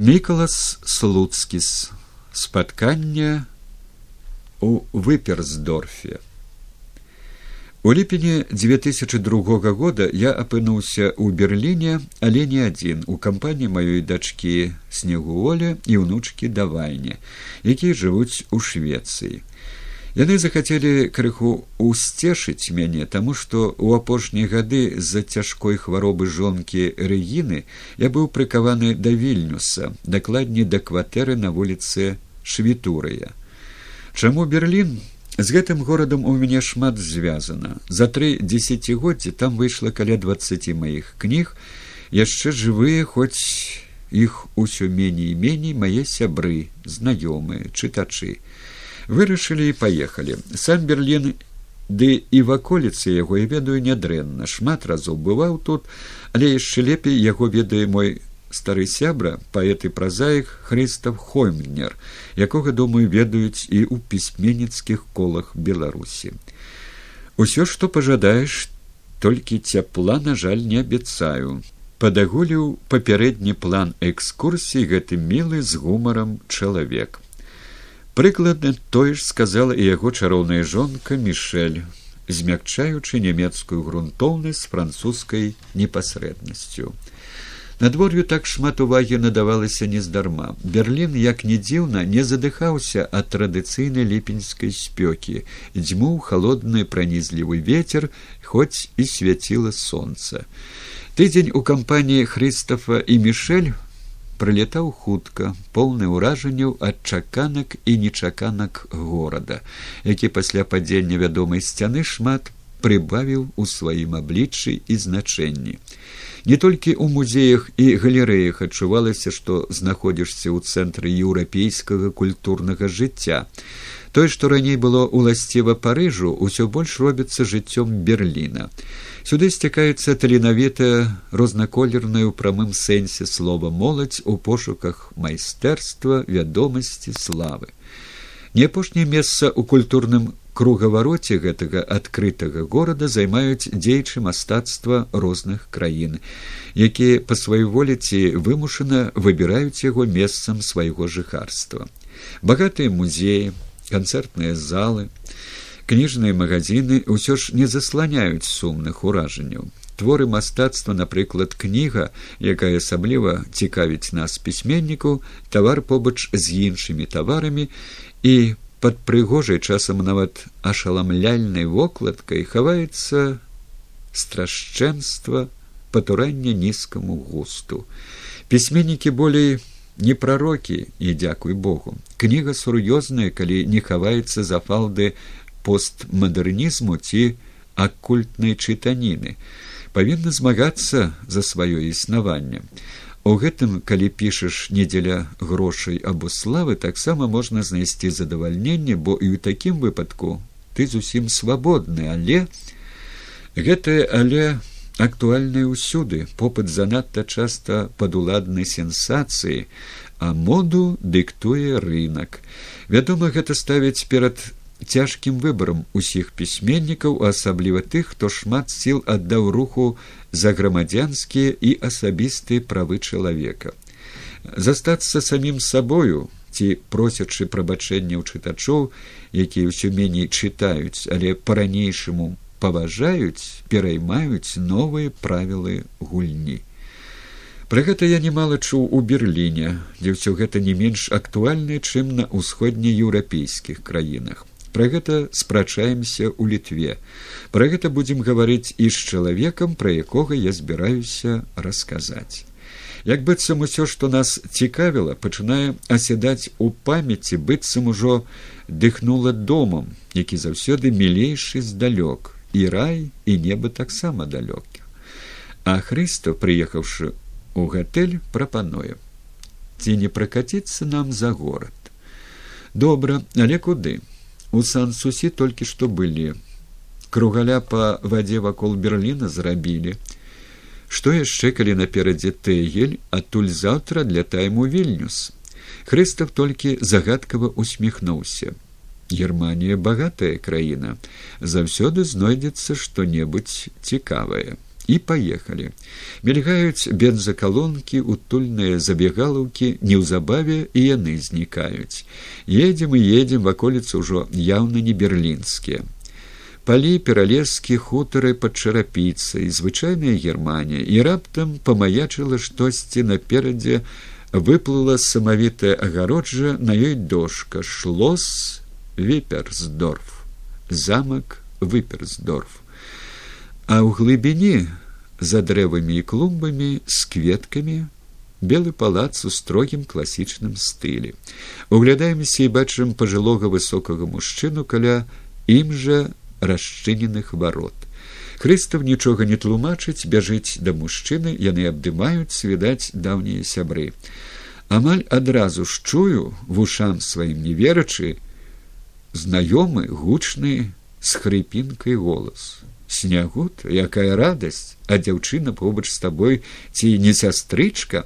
Мікалас Слуцкіс. Спатканне у Выперсдорфе. У ліпені 2002 года я апынуўся ў Берліне, але не адзін у кампаніі маёй дачкі снегуоля і ўнучкі давайне, якія жывуць у Швецыі. Яны захацелі крыху усцешыць мяне, таму што ў апошнія гады з-за цяжкой хваробы жонкі рэгіны я быў прыкаваны да вільнюса, дакладней да кватэры на вуліцы швітурыя. Чаму Берлін? З гэтым горадам у мяне шмат звязана. За тры дзесяцігоддзі там выйшла каля двадцаці маіх кніг, яшчэ жывыя, хоць іх усё меней і меней мае сябры, знаёмыя, чытачы вырашылі і паехалі. Сам берлін ды і ваколіцы яго я ведаю нядрэнна. Шмат разоў бываў тут але яшчэ лепей яго ведае мой стары сябра паэт і празаіх хрыстав хоймнер якога думаю ведаюць і ў пісьменніцкіх колах беларусі. Усё што пажадаеш толькі цяпла на жаль не абяцаю. Падагуліў папярэдні план экскурсій гэты мілы з гумарам чалавек прыкладна тое ж сказала і яго чароўная жонка мішель змякчаючы нямецкую грунтоўнасць французскай непасрэднасцю. Надвор'ю так шмат увагі надавалася нездарма берлін як не дзіўна не задыхаўся ад традыцыйнай ліпеньскай спёкі. Дзьмуў халодны пранізлівы ветер хоць і свяціла сонца. Тыдзень у кампаніі хрыстафа і мішель прылетаў хутка поўны ўражанняў ад чаканак і нечаканак горада які пасля падзення вядомай сцяны шмат прыбавіў у сваім абліччы і значэнні не толькі ў музеях і галерэях адчувалася што знаходзішся ў цэнтры еўрапейскага культурнага жыцця тое што раней было ўласціва парыжу ўсё больш робіцца жыццём берліна Сюды сцякаецца таленавітая рознаколерная ў прамым сэнсе слова моладзь у пошуках майстэрства вядомасці славы. Не апошняе месца ў культурным кругавароце гэтага адкрытага горада займаюць дзейчы мастацтва розных краін, якія па сваёй воліці вымушана выбіраюць яго месцам свайго жыхарства. Багатыя музеі, канцэртныя залы, кніжныя магазины ўсё ж не засланяюць сумных уражанняў творы мастацтва напрыклад кніга якая асабліва цікавіць нас пісьменніку тавар побач з іншымі таварамі і под прыгожай часам нават ашаламляльнай вокладкай хаваецца страшчэнства патурання нізкаму густу. Пісьменнікі болей не прарокі і дзякуй богу. Кніга сур'ёзная калі не хаваецца за фалды постмадэрнізму ці акультнай чытаніны. Павінна змагацца за сваё існаванне у гэтым калі пішаш не дзеля грошай або славы таксама можна знайсці задавальненне бо і ў такім выпадку ты зусім свабодны але гэтае але актуальнае ўсюды. Попыт занадта часта падуладнай сенсацыі а моду дыктуе рынок вядома гэта ставіць перад цяжкім выбарам усіх пісьменнікаў асабліва тых хто шмат сіл аддаў руху за грамадзянскія і асабістыя правы чалавека. Застацца самім сабою просячы прабачэнняў чытачоў якія ўсё меней чытаюць але па-ранейшаму паважаюць пераймаюць новыя правілы гульні. Пра гэта я немало чуў у берерліне дзе ўсё гэта не менш актуальнае чым на ўсходнееўрапейскіх краінах Пра гэта спрачаемся ў літве. Пра гэта будзем гаварыць і з чалавекам, пра якога я збіраюся расказаць. Як быццам усё, што нас цікавіла, пачынае аседаць у памяці быццам ужо дыхнула домам, які заўсёды мілейшы здалёк і рай і неба таксама далёкі. А Хрыста, прыехаўшы ў гатэль, прапануе: ці не пракаціцца нам за горад. Добра, але куды? У сан-сусі толькі што былі кругаля па вадзе вакол берліна зрабілі што яшчэ калі наперадзе тэгель адтуль заўтра для тайму вільнюс? Хрыстав толькі загадкава усміхнуўся. Германія багатая краіна. Заўсёды знойдзецца што небудзь цікавае і паехалі. Мільгаюць бензакалонкі, утульныя забегалаўкі, неўзабаве і яны знікаюць. Едзем і едзем ваколіцы ўжо яўна не берлінскія. Палі пералескі хутары пад чарапіцай, звычайная германія і раптам памаячыла штосьці наперадзе выплыла самавітая агароджа на ёй дошка шлос віперсдорф замак выперсдорф а ў глыбіні за дрэвамі і клумбамі з кветкамі белы палац у строгім класічным стылі. Углядаемся і бачым пажылога высокага мужчыну каля ім жа расчыненых варот. Хрыстав нічога не тлумачыць бяжыць да мужчыны яны абдымаюць відаць даўнія сябры. Амаль адразу ж чую вушам сваім не верачы знаёмы гучны з хрыпінкай голас снягут якая радасць а дзяўчына побач з табой ці не сястрычка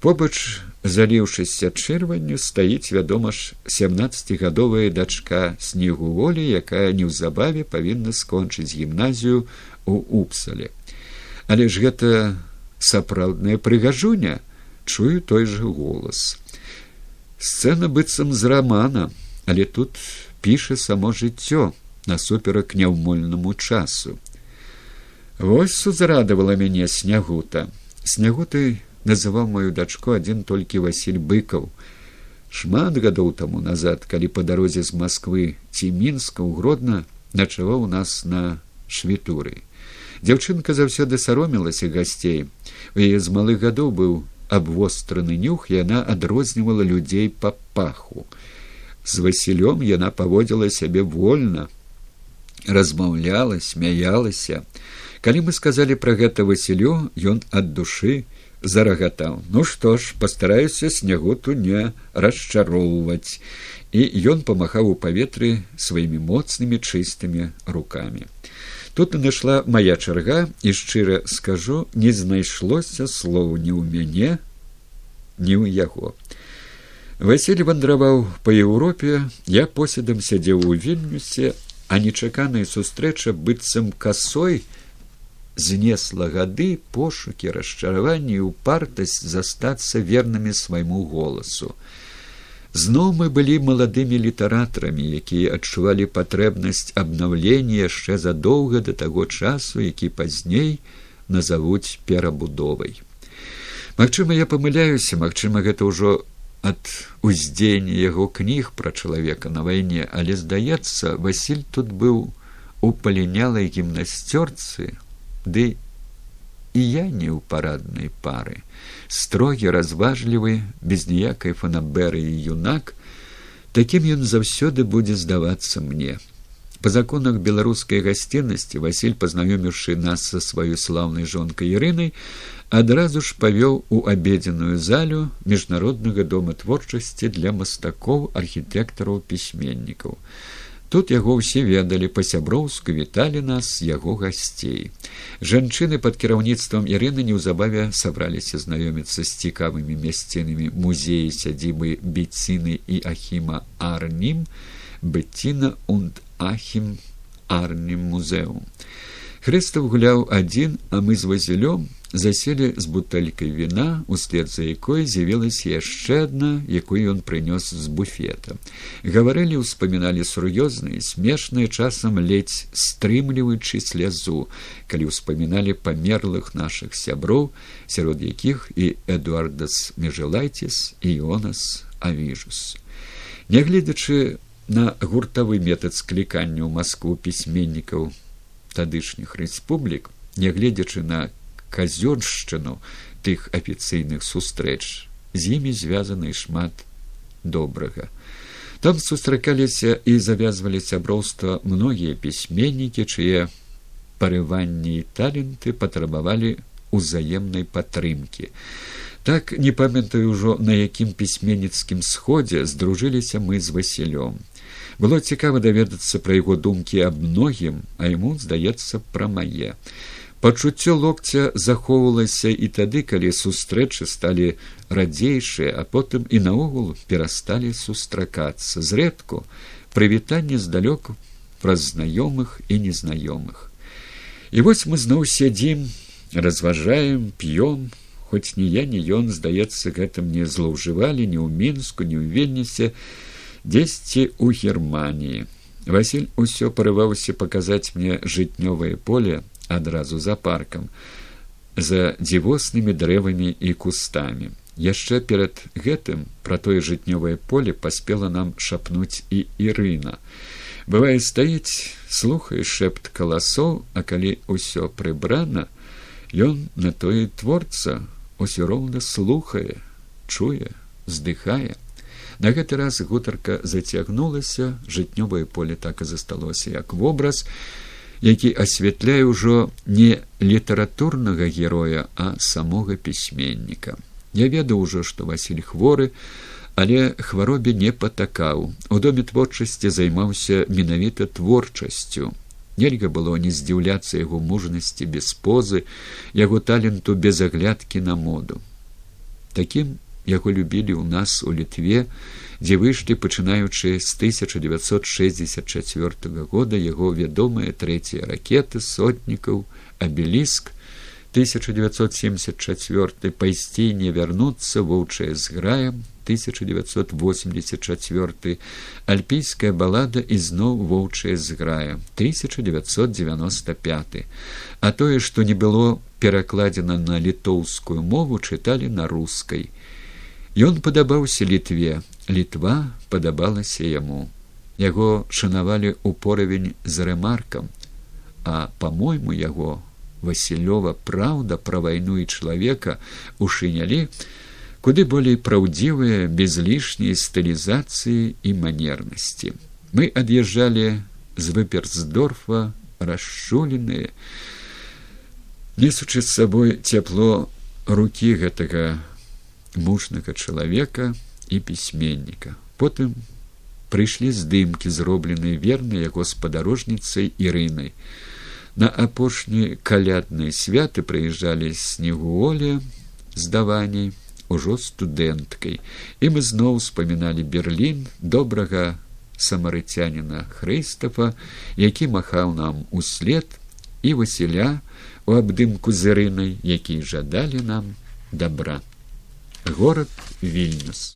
побач заліўшыся чырванню стаіць вядома ж семнаццацігадовая дачка снегу волі якая неўзабаве павінна скончыць гімназію у упсале. Але ж гэта сапраўдная прыгажуня чую той же голас. Сцэна быццам з рамана але тут піша само жыццё насуперак няўмольнаму часу. Вось сузрадавала мяне снягута. Снягутай называў маю дачку адзін толькі Васіль быкаў. Шмат гадоў таму назад, калі па дарозе з Масквы ці мінска ўгродна начаваў нас на швітуры. Дзяўчынка заўсёды саромілася гасцей. У яе з малых гадоў быў абвостраны нюх, яна адрознівала людзей па паху. З Васілём яна паводзіла сябе вольна, размаўляла смяялася. Калі мы сказалі пра гэта васілю ён ад душы зарагатаў. Ну што ж пастараюся сняготу не расчароўваць. І ён памахаў у паветры сваімі моцнымі чыстымі рукамі. Тут нашла моя чарга і шчыра скажу не знайшлося слова ні ў мяне ні ў яго. Василь вандраваў па еўропе я поседам сядзеў у вільнюсе а нечаканая сустрэча быццам касой знесла гады пошукі расчараванні і упартасць застацца вернымі свайму голасу. Зноў мы былі маладымі літаратарамі якія адчувалі патрэбнасць абнаўлення яшчэ задоўга да таго часу які пазней назавуць перабудовай. Магчыма я памыляюся магчыма гэта ўжо ад уздзеяння яго кніг пра чалавека на вайне але здаецца василь тут быў у палінялай гімнасцёрцы ды і я не ў параднай пары. Строгі разважлівы без ніякай фанаберы і юнак такім ён заўсёды будзе здавацца мне. По законах беларускай гасціннасці василь пазнаёміўшы нас са сваёй слаўнай жонкай ірынай адразу ж павёў у абедзеную залю міжнароднага дома творчасці для мастакоў архітэктараў пісьменнікаў тут яго ўсе ведалі па-сяброўску віталі нас яго гасцей жанчыны под кіраўніцтвам ірыны неўзабаве сабраліся знаёміцца з цікавымі мясцінамі музеі сядзібы біціны і ахіма арнім быціна und ахім арнім музеум. Хрыстаў гуляў адзін, а мы з вазілём заселі з бутэлькай віна, услед за якой з'явілася яшчэ адна, якую ён прынёс з буфета. Гаварылі, успаміналі сур'ёзныя, смешныя часам ледзь стрымліваючы слязу, калі ўспаміналі памерлых нашых сяброў, сярод якіх і Эдуардас Межелайціс і Йонас Авіжус. Нягледзячы на гуртавы метад склікання ў Маскву пісьменнікаў тадышніх рэспублік, нягледзячы на казёншчыну тых афіцыйных сустрэч, з імі звязаны шмат добрага. Там сустракаліся і завязвалі сяброўства многія пісьменнікі, чые парыванні і таленты патрабавалі узаемнай падтрымкі. Так не памятаю ўжо на якім пісьменніцкім сходзе здружыліся мы з васілём было цікава даведацца пра яго думкі аб многім а яму здаецца пра мае пачуццё локця захоўвалася і тады калі сустрэчы сталі радзейшыя а потым і наогул перасталі сустракацца. Зрэдку прывітанне здалёку праз знаёмых і незнаёмых. І вось мы зноў сядзім, разважаем, п'ём, хоць ні я, ні ён, здаецца, гэтым не злоўжывалі ні ў мінску, ні ў вельнісе, дзесьці ў германії василь усё парываўся паказаць мне жытнёвае поле адразу за паркам за дзівоснымі дрэвамі і кустамі. Яшчэ перад гэтым пра тое жытнёвае поле паспела нам шапнуць і ірына. Бывае стаіць слухае шэпт каласоў а калі ўсё прыбрана ён на тое творца усё роўна слухае чуе здыхае. На гэты раз гутарка зацягнулася, жытнёвае поле так і засталося як вобраз, які асвятляе ўжо не літаратурнага героя, а самога пісьменніка. Я ведаў ужо, што Васіль хворы, але хваробе не патакаў. У доме творчасці займаўся менавіта творчасцю. Нельга было не здзіўляцца яго мужнасці без позы, яго таленту без аглядкі на моду. Такім яго любілі ў нас у літве дзе выйшлі пачынаючы з 1964 года яго вядомыя трэція ракеты сотнікаў абеліск. 1974 пайсці не вярнуцца воўчая з граем 1984 альпійская балада ізноў воўчая з грая 1995 а тое што не было перакладзена на літоўскую мову чыталі на рускай Ён падабаўся літве, літва падабалася яму. Яго шанавалі ў поравень з рэмаркам, а па-мойму яго Васілёва праўда пра вайну і чалавека у шынялі, куды болей праўдзівыя без лішняй стылізацыі і манернасці. Мы ад'язджалі з выперсдорфа расчуленыя, несучы з сабой цяпло рукі гэтага мужнага чалавека і пісьменніка. Потым прыйшлі здымкі, зробленыя вернай яго спадарожніцай ірынай. На апошні калядныя святы прыязджалі снегуоля здаванней ужо студэнткай. І мы зноў успаміналі Берлін добрага самарыцяніна Хрыстафа, які махаў нам услед і Васіля у абдымку з ірынай, які жадалі нам добра город вильнюс